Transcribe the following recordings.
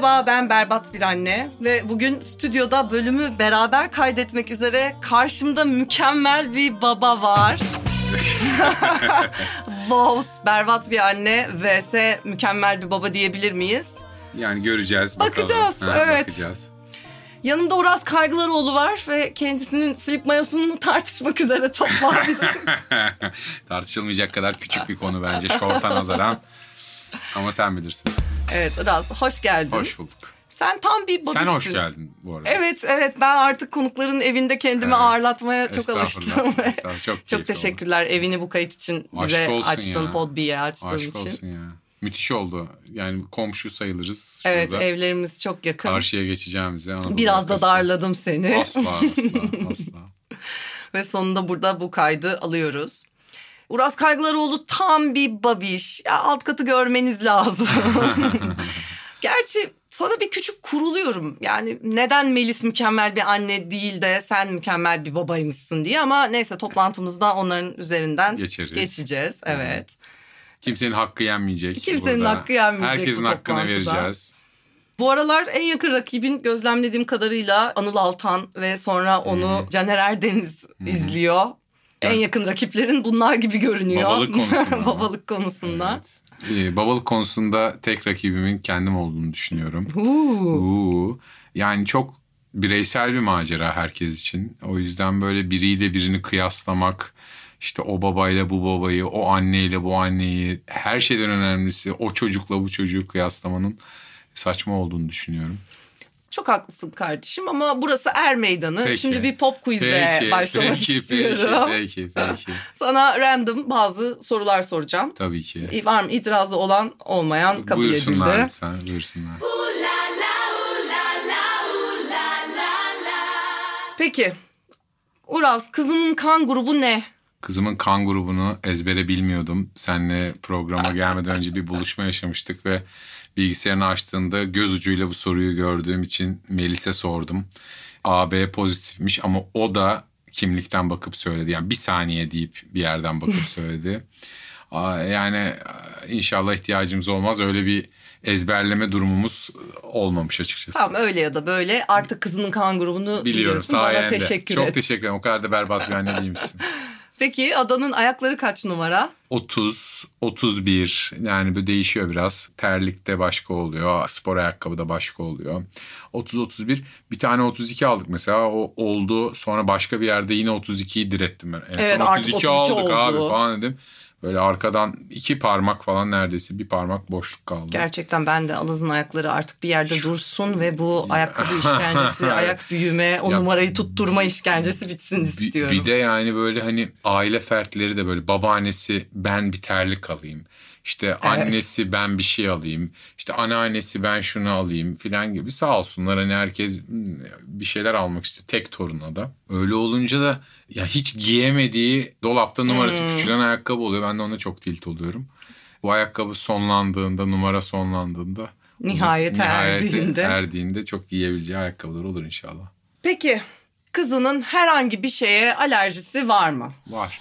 Merhaba ben Berbat bir anne ve bugün stüdyoda bölümü beraber kaydetmek üzere karşımda mükemmel bir baba var. Wow, berbat bir anne vs mükemmel bir baba diyebilir miyiz? Yani göreceğiz. bakalım. Bakacağız, Ha, evet. Bakacağız. Yanımda Uras Kaygılaroğlu var ve kendisinin slip mayosunu tartışmak üzere toplandı. Tartışılmayacak kadar küçük bir konu bence şorta nazaran. Ama sen bilirsin. evet Uras hoş geldin. Hoş bulduk. Sen tam bir babişsin. Sen hoş geldin bu arada. Evet evet ben artık konukların evinde kendimi Evet. ağırlatmaya çok alıştım. Çok çok teşekkürler evini bu kayıt için Aşk bize açtın, ya. Podbi'ye açtığın Aşk için. olsun ya. Müthiş oldu. Yani komşu sayılırız. Evet şurada. evlerimiz çok yakın. Karşıya geçeceğimize. Anadolu Biraz da darladım seni Asla asla asla. ve sonunda burada bu kaydı alıyoruz. Uras Kaygılaroğlu tam bir babiş. Ya alt katı görmeniz lazım. Gerçi sana bir küçük kuruluyorum. Yani neden Melis mükemmel bir anne değil de sen mükemmel bir babaymışsın diye. Ama neyse toplantımızda onların üzerinden Geçeriz. geçeceğiz. Evet. Kimsenin hakkı yenmeyecek. Kimsenin burada. hakkı yenmeyecek Herkesin hakkını vereceğiz. Bu aralar en yakın rakibin gözlemlediğim kadarıyla Anıl Altan ve sonra onu Caner Erdeniz izliyor. En yakın rakiplerin bunlar gibi görünüyor. Babalık konusunda. Babalık konusunda. Evet. Ee, babalık konusunda tek rakibimin kendim olduğunu düşünüyorum. Huu. Uuu. Yani çok bireysel bir macera herkes için. O yüzden böyle biriyle birini kıyaslamak, işte o babayla bu babayı, o anneyle bu anneyi, her şeyden önemlisi o çocukla bu çocuğu kıyaslamanın saçma olduğunu düşünüyorum. Çok haklısın kardeşim ama burası er meydanı. Peki. Şimdi bir pop quizle başlamak peki, istiyorum. Peki, peki, peki. Sana random bazı sorular soracağım. Tabii ki. Var mı itirazı olan olmayan kabul buyursunlar edildi. lütfen, buyursunlar. Peki Uraz kızının kan grubu ne? Kızımın kan grubunu ezbere bilmiyordum. Seninle programa gelmeden önce bir buluşma yaşamıştık ve bilgisayarını açtığında göz ucuyla bu soruyu gördüğüm için Melis'e sordum. AB pozitifmiş ama o da kimlikten bakıp söyledi. Yani bir saniye deyip bir yerden bakıp söyledi. Yani inşallah ihtiyacımız olmaz. Öyle bir ezberleme durumumuz olmamış açıkçası. Tamam öyle ya da böyle artık kızının kan grubunu Biliyorum biliyorsun. Bana sayende. teşekkür Çok et. teşekkür ederim. O kadar da berbat bir anne değilmişsin. Peki adanın ayakları kaç numara? 30, 31 yani bu değişiyor biraz. Terlikte başka oluyor, spor ayakkabıda başka oluyor. 30, 31 bir tane 32 aldık mesela o oldu. Sonra başka bir yerde yine 32'yi direttim ben. En Evet, son artık 32 aldık oldu. abi falan dedim. Böyle arkadan iki parmak falan neredeyse bir parmak boşluk kaldı. Gerçekten ben de Alaz'ın ayakları artık bir yerde dursun ve bu ayakkabı işkencesi, ayak büyüme, o Ya- numarayı tutturma işkencesi bitsin Bir, istiyorum. bir de yani böyle hani aile fertleri de böyle babaannesi ben bir terlik alayım. İşte annesi ben bir şey alayım. İşte anneannesi ben şunu alayım filan gibi sağ olsunlar hani herkes hmm, bir şeyler almak istiyor tek toruna da. Öyle olunca da ya hiç giyemediği dolapta numarası Hmm. küçülen ayakkabı oluyor. Ben de ona çok tilt oluyorum. Bu ayakkabı sonlandığında numara sonlandığında Nihayet erdiğinde. erdiğinde çok giyebileceği ayakkabılar olur inşallah. Peki kızının herhangi bir şeye alerjisi var mı? Var.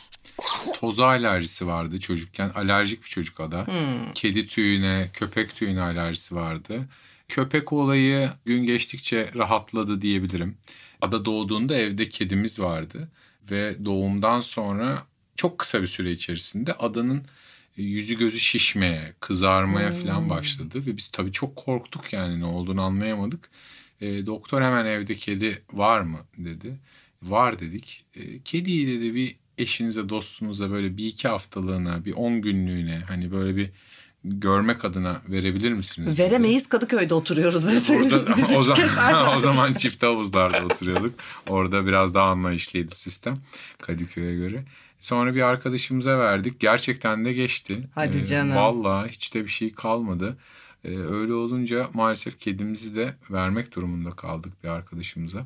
Toza alerjisi vardı çocukken. Alerjik bir çocuk ada. Kedi tüyüne, köpek tüyüne alerjisi vardı. Köpek olayı gün geçtikçe rahatladı diyebilirim. Ada doğduğunda evde kedimiz vardı. Ve doğumdan sonra çok kısa bir süre içerisinde adanın yüzü gözü şişmeye, kızarmaya falan başladı. Ve biz tabii çok korktuk yani ne olduğunu anlayamadık. E, doktor hemen evde kedi var mı dedi. Var dedik. E, kediyi dedi bir eşinize dostunuza böyle bir iki haftalığına bir on günlüğüne hani böyle bir görmek adına verebilir misiniz? Veremeyiz Kadıköy'de oturuyoruz Bizi o, zaman, o zaman çift havuzlarda oturuyorduk. Orada biraz daha anlayışlıydı sistem Kadıköy'e göre. Sonra bir arkadaşımıza verdik. Gerçekten de geçti. Hadi canım. Vallahi hiç de bir şey kalmadı. Ee, öyle olunca maalesef kedimizi de vermek durumunda kaldık bir arkadaşımıza.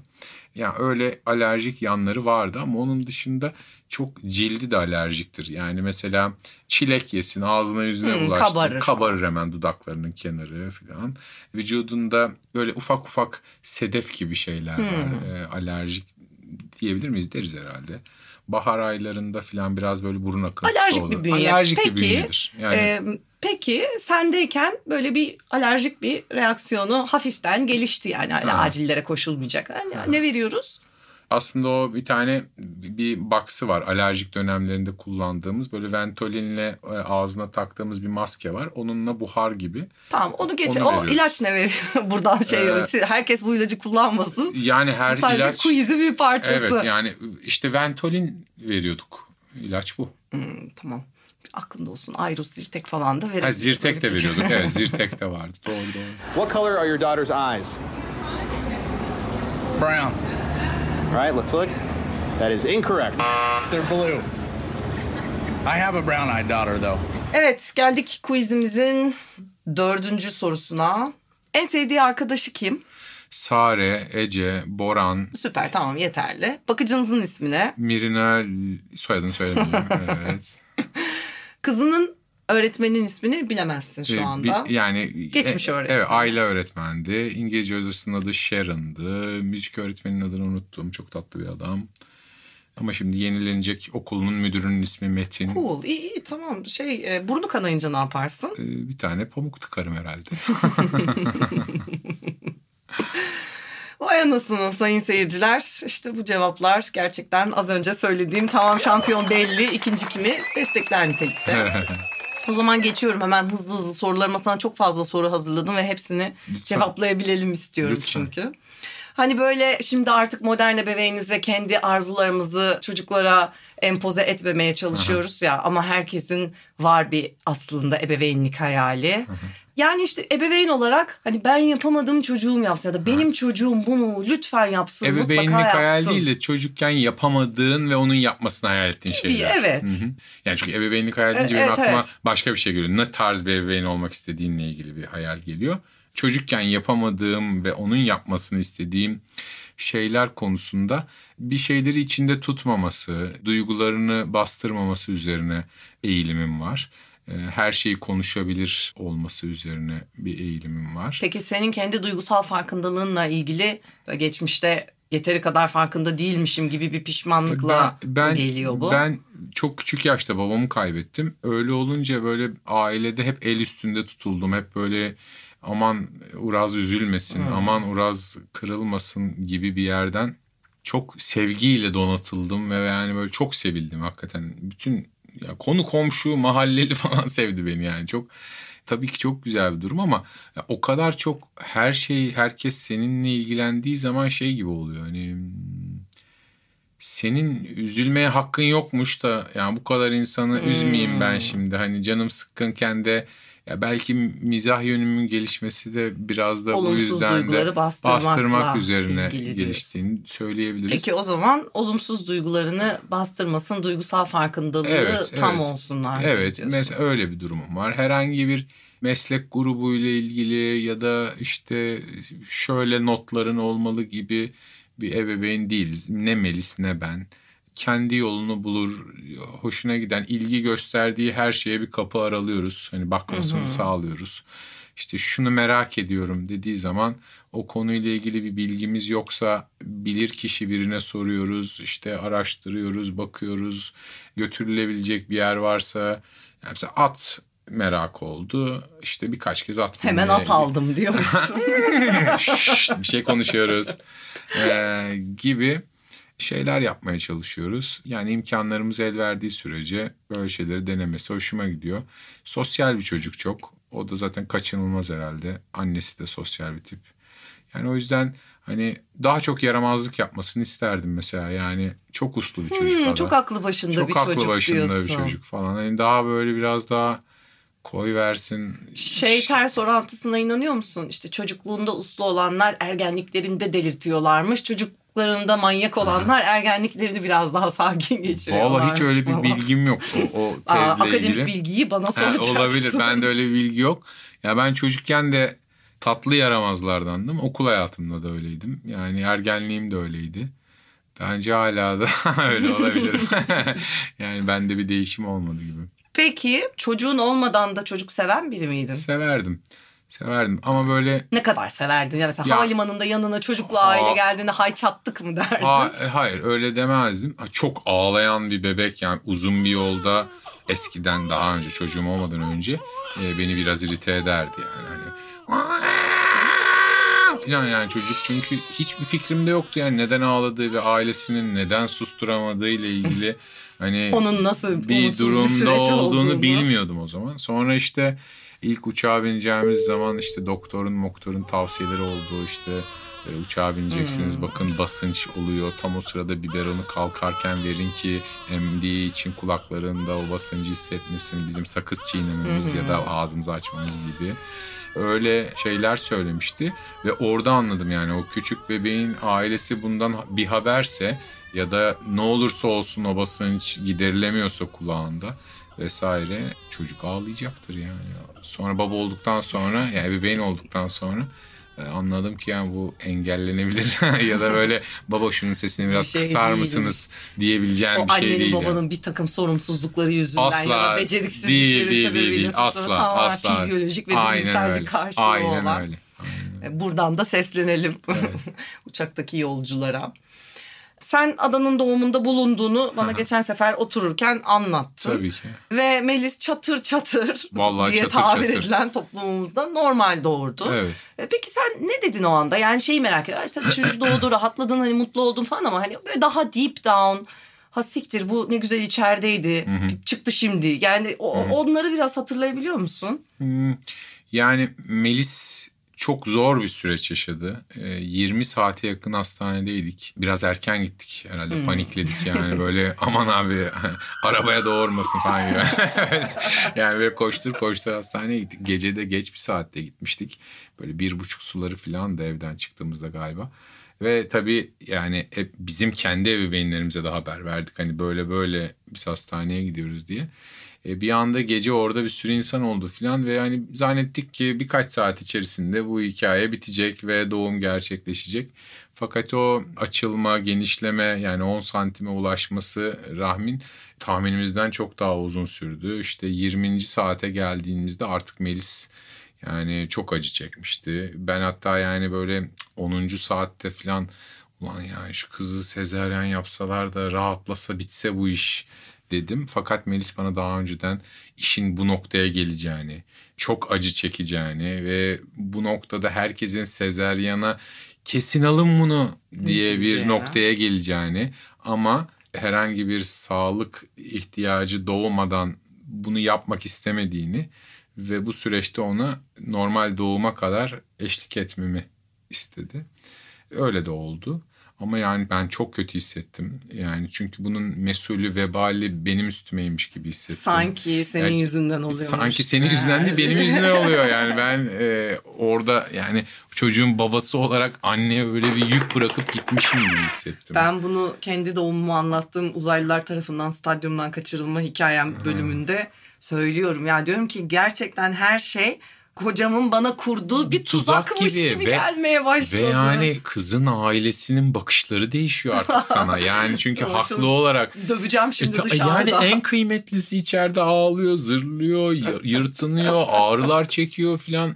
Yani öyle alerjik yanları vardı ama onun dışında çok cildi de alerjiktir. Yani mesela çilek yesin ağzına yüzüne Hmm, bulaştı. kabarır. Kabarır hemen dudaklarının kenarı falan. Vücudunda böyle ufak ufak sedef gibi şeyler var. Ee, alerjik diyebilir miyiz? Deriz herhalde. Bahar aylarında falan biraz böyle burun akıntısı Alerjik olur. bir bünye. Alerjik peki, bir bünyedir. Yani e, peki sendeyken böyle bir alerjik bir reaksiyonu hafiften gelişti yani. Hani acillere koşulmayacak. Yani ne veriyoruz? Aslında o bir tane bir baksı var. Alerjik dönemlerinde kullandığımız böyle ventolinle e, ağzına taktığımız bir maske var. Onunla buhar gibi. Tamam onu geç. Onu o veriyoruz. ilaç ne veriyor? Buradan şey Ee, herkes bu ilacı kullanmasın. Yani her Sadece ilaç quiz'i bir parçası. Evet yani işte Ventolin veriyorduk. İlaç bu. Hmm, tamam. Aklında olsun. Ayrus, Zyrtek falan da Ha, verebiliriz. Zyrtek de şey. veriyorduk. Evet Zyrtek de vardı. Doğru doğru. What color are your daughter's eyes? Brown. All right, let's look. That is incorrect. They're blue. I have a brown-eyed daughter, though. Evet geldik quizimizin dördüncü sorusuna. En sevdiği arkadaşı kim? Sare, Ece, Boran, Süper tamam yeterli. Bakıcınızın ismi ne? Mirina soyadını söylemiyorum. evet. Kızının öğretmenin ismini bilemezsin şu anda. bir- yani Geçmiş öğretmen. Evet, Ayla öğretmendi. İngilizce hocasının adı Sharon'dı. Müzik öğretmeninin adını unuttum. Çok tatlı bir adam. Ama şimdi yenilenecek okulun müdürünün ismi Metin. Cool iyi, iyi tamam şey e, burnu kanayınca ne yaparsın? Ee, Bir tane pamuk tıkarım herhalde. Vay anasını sayın seyirciler. İşte bu cevaplar gerçekten az önce söylediğim tamam şampiyon belli ikinci kimi destekler nitelikte. O zaman geçiyorum hemen hızlı hızlı sorularıma sana çok fazla soru hazırladım ve hepsini cevaplayabilelim istiyorum Lütfen. çünkü. Hani böyle şimdi artık modern ebeveyniz ve kendi arzularımızı çocuklara empoze etmemeye çalışıyoruz ya ama herkesin var bir aslında ebeveynlik hayali. Yani işte ebeveyn olarak hani ben yapamadım çocuğum yapsın ya da benim çocuğum bunu lütfen yapsın Ebeveynlik mutlaka yapsın. hayal değil de çocukken yapamadığın ve onun yapmasını hayal ettiğin Gibi, şeyler. evet. Hı hı. Yani çünkü ebeveynlik hayal deyince E- benim evet, aklıma evet. başka bir şey geliyor. Ne tarz bir ebeveyn olmak istediğinle ilgili bir hayal geliyor. Çocukken yapamadığım ve onun yapmasını istediğim şeyler konusunda bir şeyleri içinde tutmaması, duygularını bastırmaması üzerine eğilimim var. Ee, Her şeyi konuşabilir olması üzerine bir eğilimim var. Peki senin kendi duygusal farkındalığınla ilgili geçmişte yeteri kadar farkında değilmişim gibi bir pişmanlıkla ben, geliyor bu. Ben çok küçük yaşta babamı kaybettim. Öyle olunca böyle ailede hep el üstünde tutuldum. Hep böyle aman Uraz üzülmesin, Hmm. aman Uraz kırılmasın gibi bir yerden çok sevgiyle donatıldım ve yani böyle çok sevildim hakikaten. Bütün ya konu komşu, mahalleli falan sevdi beni yani çok. Tabii ki çok güzel bir durum ama o kadar çok her şey herkes seninle ilgilendiği zaman şey gibi oluyor. Hani hmm, senin üzülmeye hakkın yokmuş da yani bu kadar insanı üzmeyeyim ben şimdi. Hani canım sıkkınken de ya belki mizah yönümün gelişmesi de biraz da bu Olumsuz yüzden de bastırmak üzerine geliştiğini söyleyebiliriz. Peki o zaman olumsuz duygularını bastırmasın, duygusal farkındalığı Evet, tam evet. olsunlar. Evet diyorsun. mesela öyle bir durumum var. Herhangi bir meslek grubuyla ilgili ya da işte şöyle notların olmalı gibi bir ebeveyn değiliz. Ne Melis ne ben. Kendi yolunu bulur, hoşuna giden, ilgi gösterdiği her şeye bir kapı aralıyoruz. Hani bakmasını sağlıyoruz. İşte şunu merak ediyorum dediği zaman o konuyla ilgili bir bilgimiz yoksa bilir kişi birine soruyoruz. işte araştırıyoruz, bakıyoruz. Götürülebilecek bir yer varsa yani mesela at merak oldu. İşte birkaç kez at Hemen at aldım diyor musun? Şşt, bir şey konuşuyoruz Ee, gibi şeyler yapmaya çalışıyoruz. Yani imkanlarımız el verdiği sürece böyle şeyleri denemesi hoşuma gidiyor. Sosyal bir çocuk çok. O da zaten kaçınılmaz herhalde. Annesi de sosyal bir tip. Yani o yüzden hani daha çok yaramazlık yapmasını isterdim mesela. Yani çok uslu bir çocuk Hmm, çok aklı başında Çok bir aklı çocuk başında diyorsun. bir çocuk falan. Hani daha böyle biraz daha koy versin. Şey ters orantısına inanıyor musun? İşte çocukluğunda uslu olanlar ergenliklerinde delirtiyorlarmış. Çocuklarında manyak olanlar ergenliklerini biraz daha sakin geçiriyorlarmış. Vallahi hiç öyle bir bilgim yok o, o tezle Aa, akademik ilgili. bilgiyi bana Ha, soracaksın. olabilir. Ben de öyle bir bilgi yok. Ya ben çocukken de tatlı yaramazlardandım. Okul hayatımda da öyleydim. Yani ergenliğim de öyleydi. Bence hala da öyle olabilir. yani bende bir değişim olmadı gibi. Peki çocuğun olmadan da çocuk seven biri miydin? Severdim. Severdim ama böyle Ne kadar severdin ya mesela Ya- havalimanında yanına çocukla Aa. aile geldiğinde hay çattık mı derdin? Ha, e, hayır öyle demezdim. Çok ağlayan bir bebek yani uzun bir yolda eskiden daha önce çocuğum olmadan önce e, beni biraz irite ederdi yani. Hani filan yani çocuk çünkü hiçbir fikrim de yoktu yani neden ağladığı ve ailesinin neden susturamadığı ile ilgili hani Onun nasıl bir durumda süreç olduğunu, bilmiyordum o zaman. Sonra işte ilk uçağa bineceğimiz zaman işte doktorun moktorun tavsiyeleri oldu işte e, uçağa bineceksiniz bakın basınç oluyor. Tam o sırada biberonu kalkarken verin ki emdiği için kulaklarında o basıncı hissetmesin bizim sakız çiğnememiz ya da ağzımızı açmamız gibi. Öyle şeyler söylemişti ve orada anladım yani o küçük bebeğin ailesi bundan bir haberse ya da ne olursa olsun o basınç giderilemiyorsa kulağında vesaire çocuk ağlayacaktır yani. Sonra baba olduktan sonra yani bebeğin olduktan sonra e, anladım ki yani bu engellenebilir ya da böyle baba şunun sesini biraz şey kısar değil. mısınız diyebileceğim O bir şey annenin değil. babanın yani. bir takım sorumsuzlukları yüzünden Asla ya da beceriksizlikleri değil, değil, sebebiyle değil, değil. suçlanan Asla, tamamen asla. fizyolojik ve Aynen bilimsel öyle. bir karşılığı Aynen olan. öyle. E, Buradan da seslenelim uçaktaki yolculara. Sen adanın doğumunda bulunduğunu bana geçen sefer otururken anlattın. Tabii ki. Ve Melis çatır çatır Vallahi diye çatır tabir çatır. edilen toplumumuzda normal doğurdu. Evet. E, Peki sen ne dedin o anda? Yani şeyi merak ediyorum. İşte çocuk doğdu, rahatladın, hani mutlu oldun falan ama hani böyle daha deep down ha siktir bu ne güzel içerideydi. Çıktı şimdi. Yani o, onları biraz hatırlayabiliyor musun? Hmm, Yani Melis çok zor bir süreç yaşadı. Ee, 20 saate yakın hastanedeydik. Biraz erken gittik herhalde panikledik yani böyle aman abi arabaya doğurmasın falan gibi. yani böyle koştur koştur hastaneye gittik. Gece de geç bir saatte gitmiştik. Böyle bir buçuk suları falan da evden çıktığımızda galiba. Ve tabii yani hep bizim kendi ebeveynlerimize de haber verdik. Hani böyle böyle biz hastaneye gidiyoruz diye. E, bir anda gece orada bir sürü insan oldu falan ve yani zannettik ki birkaç saat içerisinde bu hikaye bitecek ve doğum gerçekleşecek. Fakat o açılma, genişleme yani 10 santime ulaşması rahmin tahminimizden çok daha uzun sürdü. İşte 20. saate geldiğimizde artık Melis yani çok acı çekmişti. Ben hatta yani böyle 10. saatte falan ulan yani şu kızı sezaryen yapsalar da rahatlasa bitse bu iş dedim. Fakat Melis bana daha önceden işin bu noktaya geleceğini, çok acı çekeceğini ve bu noktada herkesin sezeryana kesin alın bunu diye bir diyeceği. noktaya geleceğini ama herhangi bir sağlık ihtiyacı doğmadan bunu yapmak istemediğini ve bu süreçte ona normal doğuma kadar eşlik etmemi istedi. Öyle de oldu. Ama yani ben çok kötü hissettim. Yani çünkü bunun mesulü, vebali benim üstümeymiş gibi hissettim. Sanki senin Yani yüzünden oluyormuş. Sanki senin yüzünden de benim yüzümden oluyor yani ben e, orada yani çocuğun babası olarak anneye böyle bir yük bırakıp gitmişim gibi hissettim. Ben bunu kendi doğumumu anlattığım uzaylılar tarafından stadyumdan kaçırılma hikayem bölümünde söylüyorum. Ya diyorum ki gerçekten her şey kocamın bana kurduğu bir, Bir tuzak tuzakmış gibi, gibi ve- gelmeye başladı. Ve yani kızın ailesinin bakışları değişiyor artık sana. Yani çünkü haklı olarak Döveceğim şimdi E dışarıda. Yani en kıymetlisi içeride ağlıyor, zırlıyor, yırtınıyor, ağrılar çekiyor filan.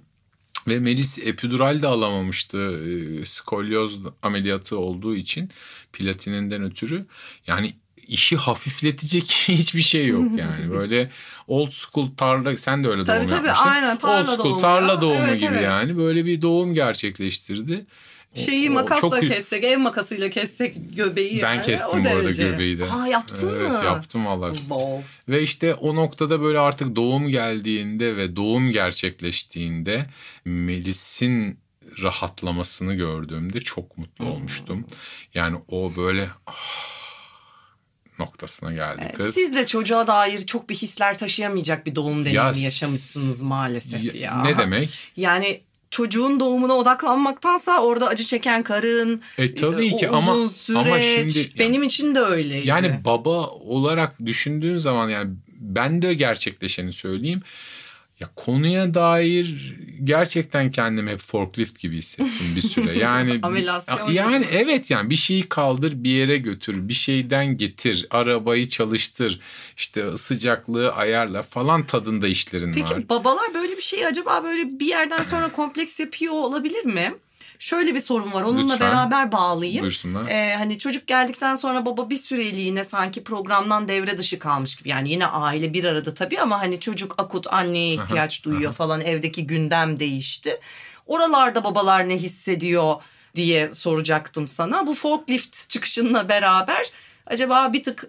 Ve Melis epidural de alamamıştı e, skolyoz ameliyatı olduğu için platininden ötürü. Yani işi hafifletecek hiçbir şey yok yani. Böyle old school tarla sen de öyle Tabii, doğum tabii, yapmıştın. aynen, tarla old school doğumu tarla ya. doğumu Evet, gibi evet. yani. Böyle bir doğum gerçekleştirdi. Şeyi o makasla çok kessek, ev makasıyla kessek göbeği. Ben yani, kestim o bu arada göbeği de. Aa yaptın evet, mı? yaptım vallahi. Wow. Ve işte o noktada böyle artık doğum geldiğinde ve doğum gerçekleştiğinde Melis'in rahatlamasını gördüğümde çok mutlu olmuştum. Yani o böyle ah, noktasına geldi kız. Siz de çocuğa dair çok bir hisler taşıyamayacak bir doğum deneyimi Ya yaşamışsınız maalesef ya. Ya- Ne demek? Yani çocuğun doğumuna odaklanmaktansa orada acı çeken karın, E, tabii o ki uzun ama- süreç. ama şimdi- benim için de öyleydi. Yani baba olarak düşündüğün zaman yani ben de gerçekleşeni söyleyeyim. Ya konuya dair gerçekten kendimi hep forklift gibi hissettim bir süre. Yani yani evet yani bir şeyi kaldır bir yere götür, bir şeyden getir, arabayı çalıştır, işte sıcaklığı ayarla falan tadında işlerin var. Peki babalar böyle bir şey acaba böyle bir yerden sonra kompleks yapıyor olabilir mi? Şöyle bir sorun var. Onunla Lütfen. beraber bağlayayım. Buyursunlar. Ee, hani çocuk geldikten sonra baba bir süreliğine sanki programdan devre dışı kalmış gibi. Yani yine aile bir arada tabii ama hani çocuk akut anneye ihtiyaç duyuyor falan. Evdeki gündem değişti. Oralarda babalar ne hissediyor diye soracaktım sana. Bu forklift çıkışınla beraber acaba bir tık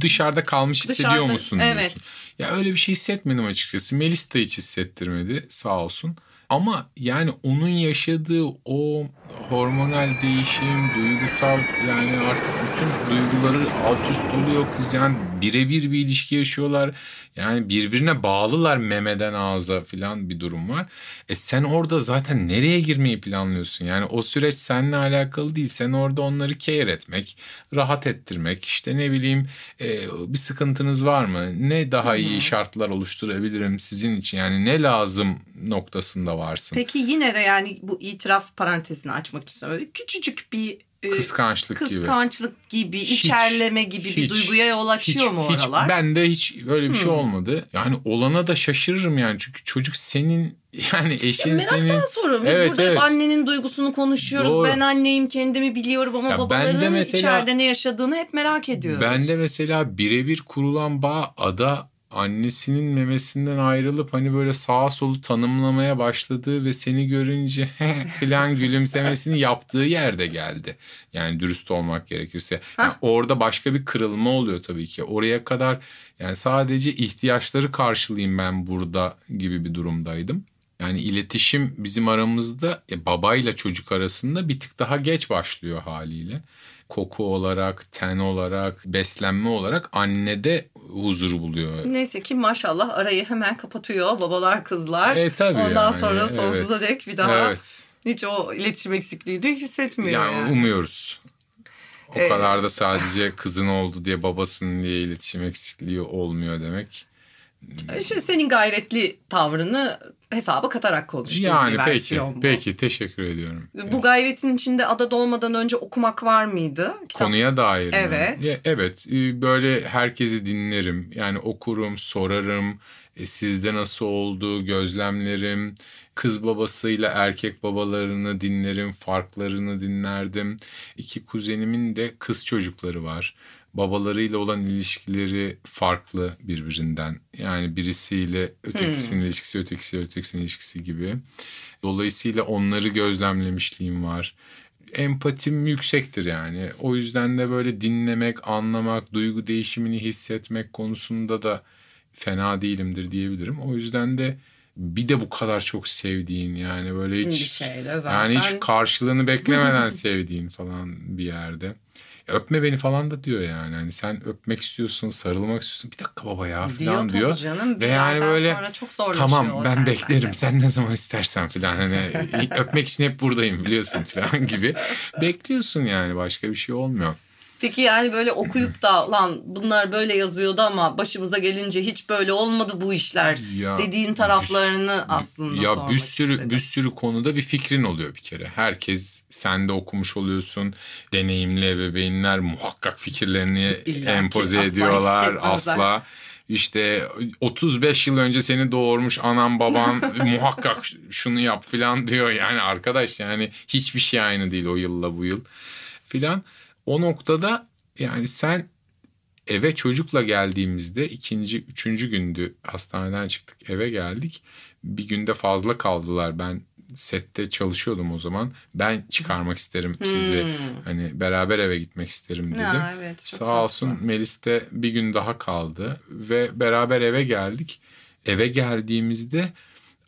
Dışarıda kalmış hissediyor Dışarıda, musun evet. diyorsun. Ya öyle bir şey hissetmedim açıkçası. Melis de hiç hissettirmedi sağ olsun. Ama yani onun yaşadığı o hormonal değişim, duygusal yani artık bütün duyguları alt üst oluyor kız. Yani birebir bir ilişki yaşıyorlar. Yani birbirine bağlılar memeden ağza falan bir durum var. E sen orada zaten nereye girmeyi planlıyorsun? Yani o süreç seninle alakalı değil. Sen orada onları care etmek, rahat ettirmek, işte ne bileyim e, bir sıkıntınız var mı? Ne daha iyi şartlar oluşturabilirim sizin için? Yani ne lazım noktasında varsın. Peki yine de yani bu itiraf parantezini açmak için söylüyorum. Küçücük bir e, Kıskançlık gibi. kıskançlık gibi, Hiç, içerleme gibi bir hiç, duyguya yol açıyor hiç, mu hiç, oralar? Hmm. Bende hiç öyle bir şey olmadı. Yani olana da şaşırırım yani. Çünkü çocuk senin yani eşin Meraktan senin. soruyorum. Biz Evet, burada evet. annenin duygusunu konuşuyoruz. Doğru. Ben anneyim kendimi biliyorum ama Ya ben de babaların mesela- içeride ne yaşadığını hep merak ediyoruz. Ben de mesela birebir kurulan bağ ada annesinin memesinden ayrılıp hani böyle sağa solu tanımlamaya başladığı ve seni görünce filan gülümsemesini yaptığı yerde geldi. Yani dürüst olmak gerekirse. Yani orada başka bir kırılma oluyor tabii ki. Oraya kadar yani sadece ihtiyaçları karşılayayım ben burada gibi bir durumdaydım. Yani iletişim bizim aramızda e, babayla çocuk arasında bir tık daha geç başlıyor haliyle. Koku olarak, ten olarak, beslenme olarak annede huzur buluyor. Neyse ki maşallah arayı hemen kapatıyor babalar kızlar. E tabii Ondan yani, sonra sonsuza evet. dek bir daha Evet. hiç o iletişim eksikliği de hissetmiyor. Yani, yani. umuyoruz. O Ee, kadar da sadece kızın oldu diye babasının diye iletişim eksikliği olmuyor demek. Senin gayretli tavrını hesaba katarak konuştuğum Yani bir peki, versiyon bu. peki teşekkür ediyorum. Bu gayretin içinde ada dolmadan önce okumak var mıydı? Kitap- Konuya dair mi? Evet. Ya, evet. e, Böyle herkesi dinlerim. Yani okurum, sorarım. E, Sizde nasıl oldu, gözlemlerim. Kız babasıyla erkek babalarını dinlerim, farklarını dinlerdim. İki kuzenimin de kız çocukları var. Babalarıyla olan ilişkileri farklı birbirinden. Yani birisiyle ötekisinin ilişkisi, ötekisiyle ötekisinin ilişkisi gibi. Dolayısıyla onları gözlemlemişliğim var empatim yüksektir yani. O yüzden de böyle dinlemek, anlamak, duygu değişimini hissetmek konusunda da fena değilimdir diyebilirim. O yüzden de bir de bu kadar çok sevdiğin yani böyle hiç Bir şey de zaten- yani hiç karşılığını beklemeden sevdiğin falan bir yerde. Öpme beni falan da diyor yani. Hani sen öpmek istiyorsun, sarılmak istiyorsun. Bir dakika baba ya Diyor falan tabii diyor. canım. Ve yani böyle sonra çok zorlaşıyor tamam ben beklerim. Sen ne zaman istersen falan hani öpmek için hep buradayım biliyorsun falan gibi. Bekliyorsun yani başka bir şey olmuyor. Peki yani böyle okuyup da lan bunlar böyle yazıyordu ama başımıza gelince hiç böyle olmadı bu işler Ya, dediğin taraflarını aslında ya sormak bir sürü istedim. bir sürü konuda bir fikrin oluyor bir kere. Herkes sen de okumuş oluyorsun. Deneyimli ebeveynler muhakkak fikirlerini İlla empoze ediyorlar asla. İşte 35 yıl önce seni doğurmuş anan baban muhakkak şunu yap filan diyor. Yani arkadaş yani hiçbir şey aynı değil o yılla bu yıl filan. O noktada yani sen eve çocukla geldiğimizde ikinci, üçüncü gündü hastaneden çıktık eve geldik. Bir günde fazla kaldılar ben sette çalışıyordum o zaman. Ben çıkarmak isterim sizi. Hani beraber eve gitmek isterim dedim. Ya evet, Sağ tatlı. olsun Melis de bir gün daha kaldı ve beraber eve geldik. Eve geldiğimizde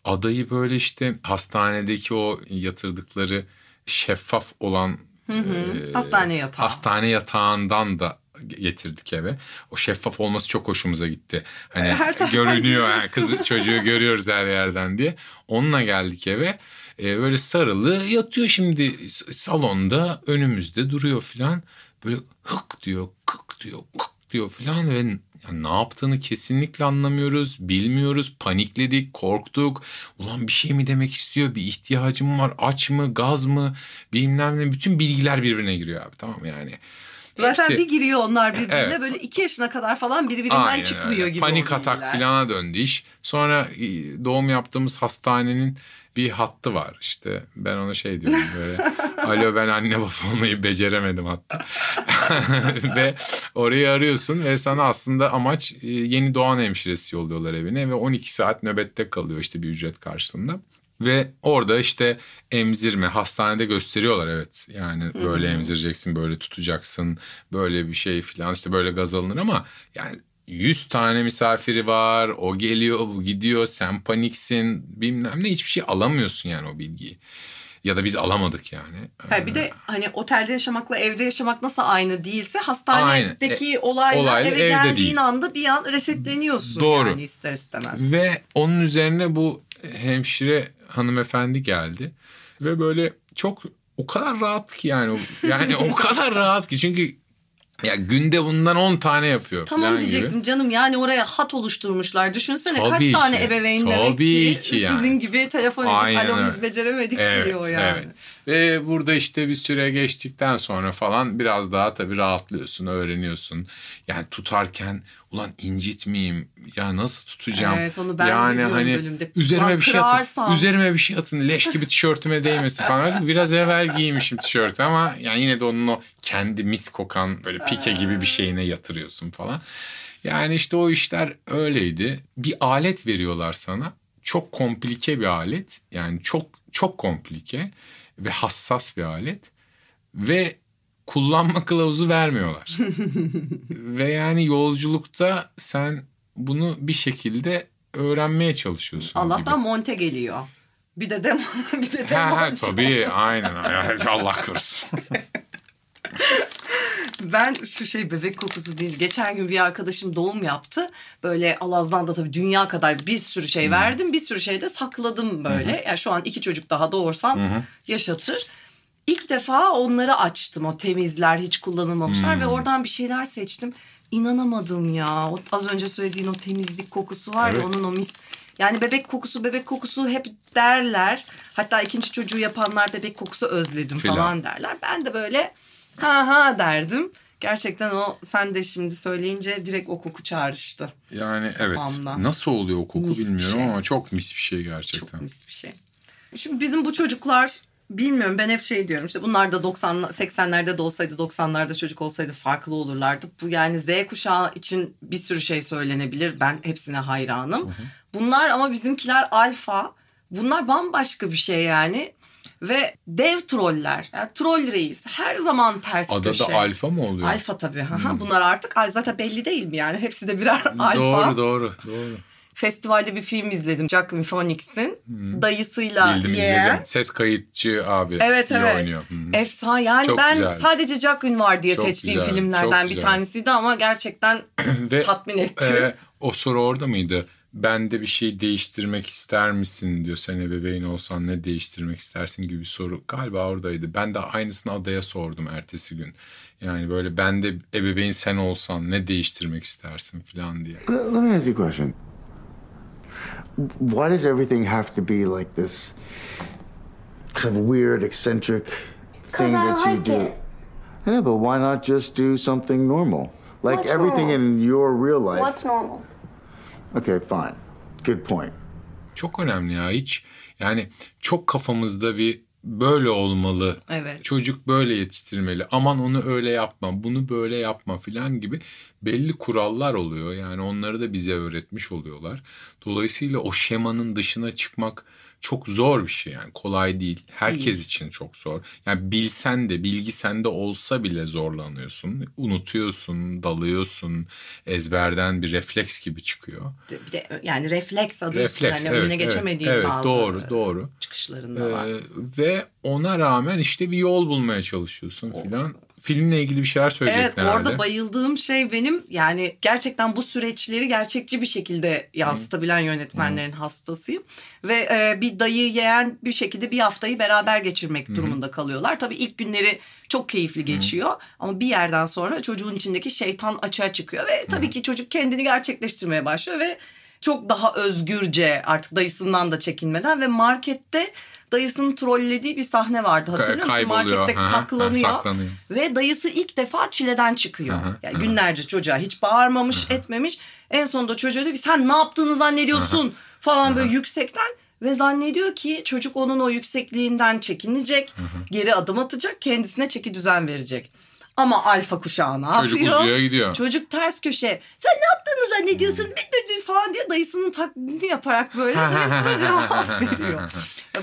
adayı böyle işte hastanedeki o yatırdıkları şeffaf olan e, Hastane yatağı. hastane yatağından da getirdik eve. O şeffaf olması çok hoşumuza gitti. Hani Her görünüyor görüyorsun. kızı çocuğu görüyoruz her yerden diye. Onunla geldik eve. Ee, böyle sarılı yatıyor şimdi salonda önümüzde duruyor filan. Böyle hık diyor, kık diyor, kık diyor filan ve ya ne yaptığını kesinlikle anlamıyoruz, bilmiyoruz, panikledik, korktuk. Ulan bir şey mi demek istiyor, bir ihtiyacım var, aç mı, gaz mı, bilmem ne bütün bilgiler birbirine giriyor abi tamam yani. Zaten Hepsi- bir giriyor onlar birbirine Evet. böyle iki yaşına kadar falan biri birinden Aynen çıkmıyor öyle. gibi Panik atak bilgiler. filana döndü iş. Sonra e, doğum yaptığımız hastanenin bir hattı var işte. Ben ona şey diyorum böyle. Alo ben anne baba olmayı beceremedim hatta. ve orayı arıyorsun ve sana aslında amaç e, yeni doğan hemşiresi yolluyorlar evine ve 12 saat nöbette kalıyor işte bir ücret karşılığında. Ve orada işte emzirme hastanede gösteriyorlar evet. Yani böyle emzireceksin, böyle tutacaksın, böyle bir şey falan işte böyle gaz alınır ama yani 100 tane misafiri var. O geliyor, bu gidiyor. Sen paniksin. Bilmem ne hiçbir şey alamıyorsun yani o bilgiyi. Ya da biz alamadık yani. Tabii bir de hani otelde yaşamakla evde yaşamak nasıl aynı değilse hastanedeki Aynı. E, olayla olayla eve evde geldiğin değil. anda bir an resetleniyorsun Doğru. yani ister istemez. Ve onun üzerine bu hemşire hanımefendi geldi. Ve böyle çok o kadar rahat ki yani. Yani o kadar rahat ki çünkü ya günde bundan 10 tane yapıyor Tamam diyecektim gibi. canım yani oraya hat oluşturmuşlar. Düşünsene Tabii kaç ki. tane ebeveyn demek Tabii ki, ki yani. sizin gibi telefon edip Aynen alo biz beceremedik Evet, diyor yani. evet. Ve burada işte bir süre geçtikten sonra falan biraz daha tabii rahatlıyorsun, öğreniyorsun. Yani tutarken ulan incitmeyeyim ya nasıl tutacağım? Evet, onu ben yani hani bölümde. üzerime Ulan bir şey atın. Üzerime bir şey atın. Leş gibi tişörtüme değmesin falan. Biraz evvel giymişim tişörtü ama yani yine de onun o kendi mis kokan böyle pike gibi bir şeyine yatırıyorsun falan. Yani işte o işler öyleydi. Bir alet veriyorlar sana. Çok komplike bir alet. Yani çok çok komplike ve hassas bir alet. Ve kullanma kılavuzu vermiyorlar. ve yani yolculukta sen bunu bir şekilde öğrenmeye çalışıyorsun. Allah'tan gibi. monte geliyor. Bir de de bir de de Ha, monte. tabii aynen. Allah korusun. Ben şu şey bebek kokusu değil. Geçen gün bir arkadaşım doğum yaptı. Böyle Alaz'dan da tabii dünya kadar bir sürü şey verdim. Bir sürü şey de sakladım böyle. Yani şu an iki çocuk daha doğursam yaşatır. İlk defa onları açtım. O temizler, hiç kullanılmamışlar ve oradan bir şeyler seçtim. İnanamadım ya. O, az önce söylediğin o temizlik kokusu var Evet. ya onun o mis. Yani bebek kokusu, bebek kokusu hep derler. Hatta ikinci çocuğu yapanlar bebek kokusu özledim Filan. falan derler. Ben de böyle ha ha derdim. Gerçekten o sen de şimdi söyleyince direkt o koku çağrıştı. Yani evet. Kafamda. Nasıl oluyor o koku Mis bilmiyorum şey. ama çok mis bir şey gerçekten. Çok mis bir şey. Şimdi bizim bu çocuklar bilmiyorum ben hep şey diyorum işte bunlar da 90 80'lerde de olsaydı 90'larda çocuk olsaydı farklı olurlardı. Bu yani Z kuşağı için bir sürü şey söylenebilir. Ben hepsine hayranım. Bunlar ama bizimkiler alfa. Bunlar bambaşka bir şey yani. Ve dev troller. Yani troll reis. Her zaman ters Adada köşe. alfa mı oluyor? Alfa tabii. Hı Bunlar artık zaten belli değil mi yani? Hepsi de birer alfa. Doğru doğru doğru. Festivalde bir film izledim. Joaquin Phoenix'in dayısıyla Bildim yeğen. izledim. Ses kayıtçı abi Evet evet. oynuyor. Hı. Efsane. Yani Çok ben güzel. sadece Joaquin var diye Çok seçtiğim güzel, filmlerden çok bir güzel. tanesiydi ama gerçekten Ve tatmin etti. e, o soru orada mıydı? Ben de bir şey değiştirmek ister misin diyor. Sen ebeveyn olsan ne değiştirmek istersin gibi bir soru. Galiba oradaydı. Ben de aynısını adaya sordum ertesi gün. Yani böyle ben de ebeveyn sen olsan ne değiştirmek istersin falan diye. Let let me ask you a question. Why does everything have to be like this kind of weird, eccentric thing I that you do? it. I know, but why not just do something normal? Like What's everything normal? in your real life. What's normal? Okay, fine. Good point. Çok önemli ya hiç yani çok kafamızda bir böyle olmalı. Evet. Çocuk böyle yetiştirilmeli. Aman onu öyle yapma, bunu böyle yapma filan gibi belli kurallar oluyor. Yani onları da bize öğretmiş oluyorlar. Dolayısıyla o şemanın dışına çıkmak çok zor bir şey yani kolay değil. Herkes Değil. için çok zor. Yani bilsen de bilgi sende olsa bile zorlanıyorsun. Unutuyorsun, dalıyorsun. Ezberden bir refleks gibi çıkıyor. Bir de yani refleks adı üstüne Refleks, yani evet, önüne geçemediğin evet, bazı doğru, doğru. çıkışlarında var. Ee, ve ona rağmen işte bir yol bulmaya çalışıyorsun filan. Filmle ilgili bir şeyler söyleyecektin Evet herhalde. orada bayıldığım şey benim yani gerçekten bu süreçleri gerçekçi bir şekilde yansıtabilen yönetmenlerin hastasıyım. Ve e, bir dayı yeğen bir şekilde bir haftayı beraber geçirmek durumunda kalıyorlar. Tabii ilk günleri çok keyifli geçiyor ama bir yerden sonra çocuğun içindeki şeytan açığa çıkıyor. Ve tabii ki çocuk kendini gerçekleştirmeye başlıyor ve çok daha özgürce artık dayısından da çekinmeden ve markette dayısının trollediği bir sahne vardı hatırlıyor musun? Markette hı, saklanıyor. hı, saklanıyor. Ve dayısı ilk defa çileden çıkıyor. Hı, yani günlerce çocuğa hiç bağırmamış etmemiş. En sonunda çocuğa diyor ki sen ne yaptığını zannediyorsun falan böyle yüksekten. Ve zannediyor ki çocuk onun o yüksekliğinden çekinecek. Geri adım atacak kendisine çeki düzen verecek. Ama alfa kuşağı ne Çocuk yapıyor? uzuyor gidiyor. Çocuk ters köşe. Sen ne yaptığını zannediyorsun? Bir düdü falan diye dayısının taklidini yaparak böyle dayısına cevap veriyor.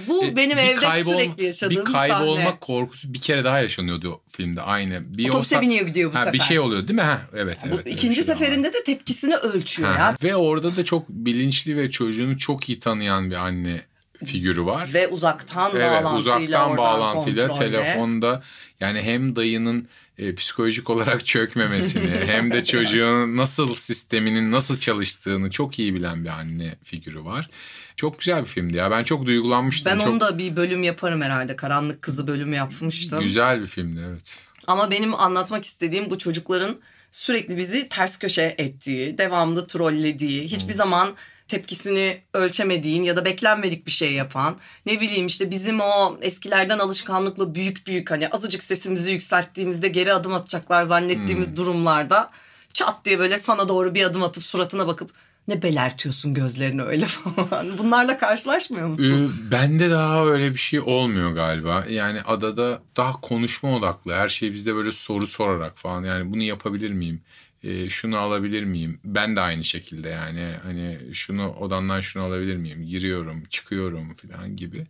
Bu benim Bir evde kaybol- sürekli yaşadığım bir bir kaybolma sahne. korkusu bir kere daha yaşanıyordu o filmde aynı. Bir Otobüse olsa- biniyor gidiyor bu ha, Bir sefer. şey oluyor değil mi? Ha, evet. Bu evet, ikinci bir şey seferinde de tepkisini ölçüyor Ha, ya. Ve orada da çok bilinçli ve çocuğunu çok iyi tanıyan bir anne figürü var. Ve uzaktan Evet bağlantıyla uzaktan bağlantıyla kontrolle. telefonda yani hem dayının e, psikolojik olarak çökmemesini hem de çocuğun nasıl sisteminin nasıl çalıştığını çok iyi bilen bir anne figürü var. Çok güzel bir filmdi ya. Ben çok duygulanmıştım. Ben çok onu da bir bölüm yaparım herhalde. Karanlık Kızı bölümü yapmıştım. güzel bir filmdi evet. Ama benim anlatmak istediğim bu çocukların sürekli bizi ters köşe ettiği, devamlı trollediği, hiçbir zaman tepkisini ölçemediğin ya da beklenmedik bir şey yapan, ne bileyim işte bizim o eskilerden alışkanlıkla büyük büyük hani azıcık sesimizi yükselttiğimizde geri adım atacaklar zannettiğimiz durumlarda çat diye böyle sana doğru bir adım atıp suratına bakıp ne belertiyorsun gözlerini öyle falan. Bunlarla karşılaşmıyor musun? Ee, bende daha öyle bir şey olmuyor galiba. Yani adada daha konuşma odaklı. Her şey bizde böyle soru sorarak falan. Yani bunu yapabilir miyim? Ee, şunu alabilir miyim? Ben de aynı şekilde yani hani şunu odandan şunu alabilir miyim? Giriyorum, çıkıyorum falan gibi.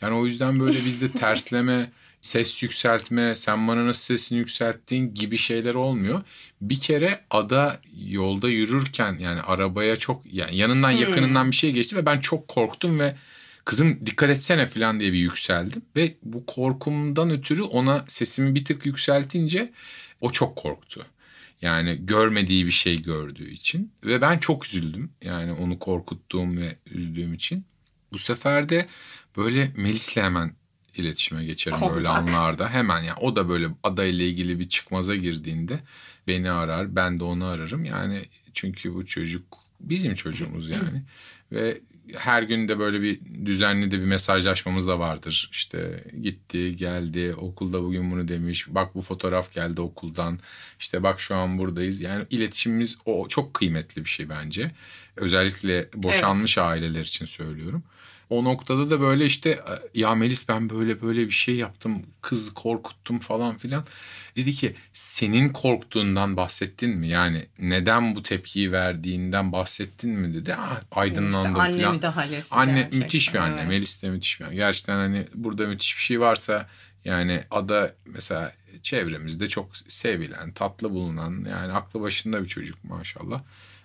Yani o yüzden böyle bizde tersleme, ses yükseltme, sen bana nasıl sesini yükselttin gibi şeyler olmuyor. Bir kere ada yolda yürürken yani arabaya çok yani yanından yakınından bir şey geçti ve ben çok korktum ve kızım dikkat etsene falan diye bir yükseldim. Ve bu korkumdan ötürü ona sesimi bir tık yükseltince o çok korktu. Yani görmediği bir şey gördüğü için ve ben çok üzüldüm. Yani onu korkuttuğum ve üzdüğüm için. Bu sefer de böyle Melis'le hemen iletişime geçerim böyle Kontak. anlarda. Hemen yani o da böyle adayla ilgili bir çıkmaza girdiğinde beni arar, ben de onu ararım. Yani çünkü bu çocuk bizim çocuğumuz yani. ve her gün de böyle bir düzenli de bir mesajlaşmamız da vardır. İşte gitti, geldi, okulda bugün bunu demiş. Bak bu fotoğraf geldi okuldan. İşte bak şu an buradayız. Yani iletişimimiz o çok kıymetli bir şey bence. Özellikle boşanmış aileler için söylüyorum. O noktada da böyle işte ya Melis ben böyle böyle bir şey yaptım. Kız korkuttum falan filan. Dedi ki senin korktuğundan bahsettin mi? Yani neden bu tepkiyi verdiğinden bahsettin mi dedi. Ah, aydınlandım İşte anne falan. müdahalesi Anne gerçekten, müthiş bir anne. evet. Melis de müthiş bir anne. Gerçekten hani burada müthiş bir şey varsa yani ada mesela çevremizde çok sevilen, tatlı bulunan yani aklı başında bir çocuk maşallah.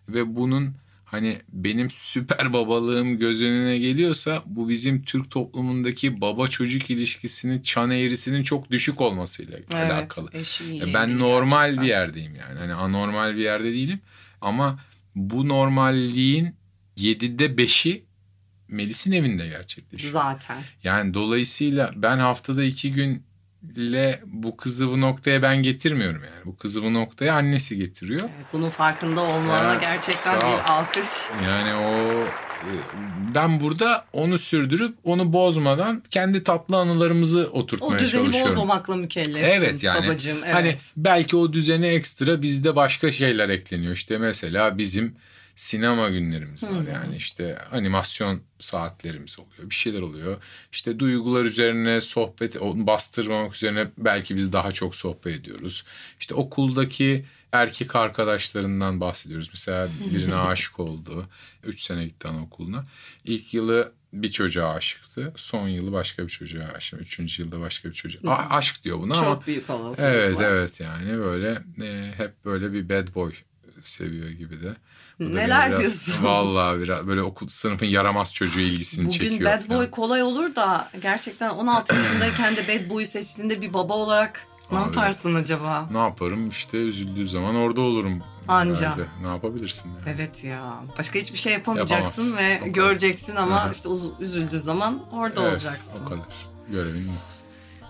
Ve bunun hani benim süper babalığım göz önüne geliyorsa bu bizim Türk toplumundaki baba çocuk ilişkisinin çan eğrisinin çok düşük olmasıyla Evet, alakalı. eşiğiyle Ya ben normal gerçekten. bir yerdeyim yani. Hani anormal bir yerde değilim. Ama bu normalliğin 7'de 5'i Melis'in evinde gerçekleşiyor. Zaten. Yani dolayısıyla ben haftada iki günle bu kızı bu noktaya ben getirmiyorum yani. Bu kızı bu noktaya annesi getiriyor. Evet, bunun farkında olmana Ya, gerçekten bir alkış. Yani o e, ben burada onu sürdürüp onu bozmadan kendi tatlı anılarımızı O oturtmaya düzeni çalışıyorum. bozmamakla mükellefsin Evet yani babacığım. Evet. hani belki o düzene ekstra bizde başka şeyler ekleniyor. İşte mesela bizim sinema günlerimiz var yani işte animasyon saatlerimiz oluyor bir şeyler oluyor. İşte duygular üzerine sohbet onu bastırmamak üzerine belki biz daha çok sohbet ediyoruz. İşte okuldaki erkek arkadaşlarından bahsediyoruz. Mesela birine aşık oldu. Üç sene gitti anaokuluna. İlk yılı bir çocuğa aşıktı. Son yılı başka bir çocuğa aşık. Üçüncü yılda başka bir çocuğa. A- aşk diyor buna ama. Çok büyük olasılıkla. Evet evet yani böyle e, hep böyle bir bad boy seviyor gibi de. Bu Neler biraz- diyorsun? Vallahi biraz böyle okul sınıfın yaramaz çocuğu ilgisini Bugün çekiyor. bad boy falan. kolay olur da gerçekten 16 yaşındayken de bad boy'u seçtiğinde bir baba olarak ne Abi. yaparsın acaba? Ne yaparım işte üzüldüğü zaman orada olurum. Anca. herhalde. Ne yapabilirsin yani. Evet ya. Başka hiçbir şey yapamayacaksın Yapamazsın. ve O göreceksin ama işte üzüldüğü zaman orada Evet, olacaksın. O kadar. Görevin bu.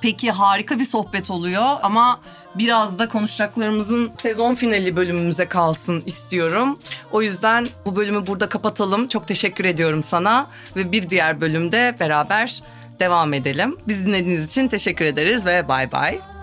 Peki harika bir sohbet oluyor ama biraz da konuşacaklarımızın sezon finali bölümümüze kalsın istiyorum. O yüzden bu bölümü burada kapatalım. Çok teşekkür ediyorum sana ve bir diğer bölümde beraber devam edelim. Biz dinlediğiniz için teşekkür ederiz ve bay bay.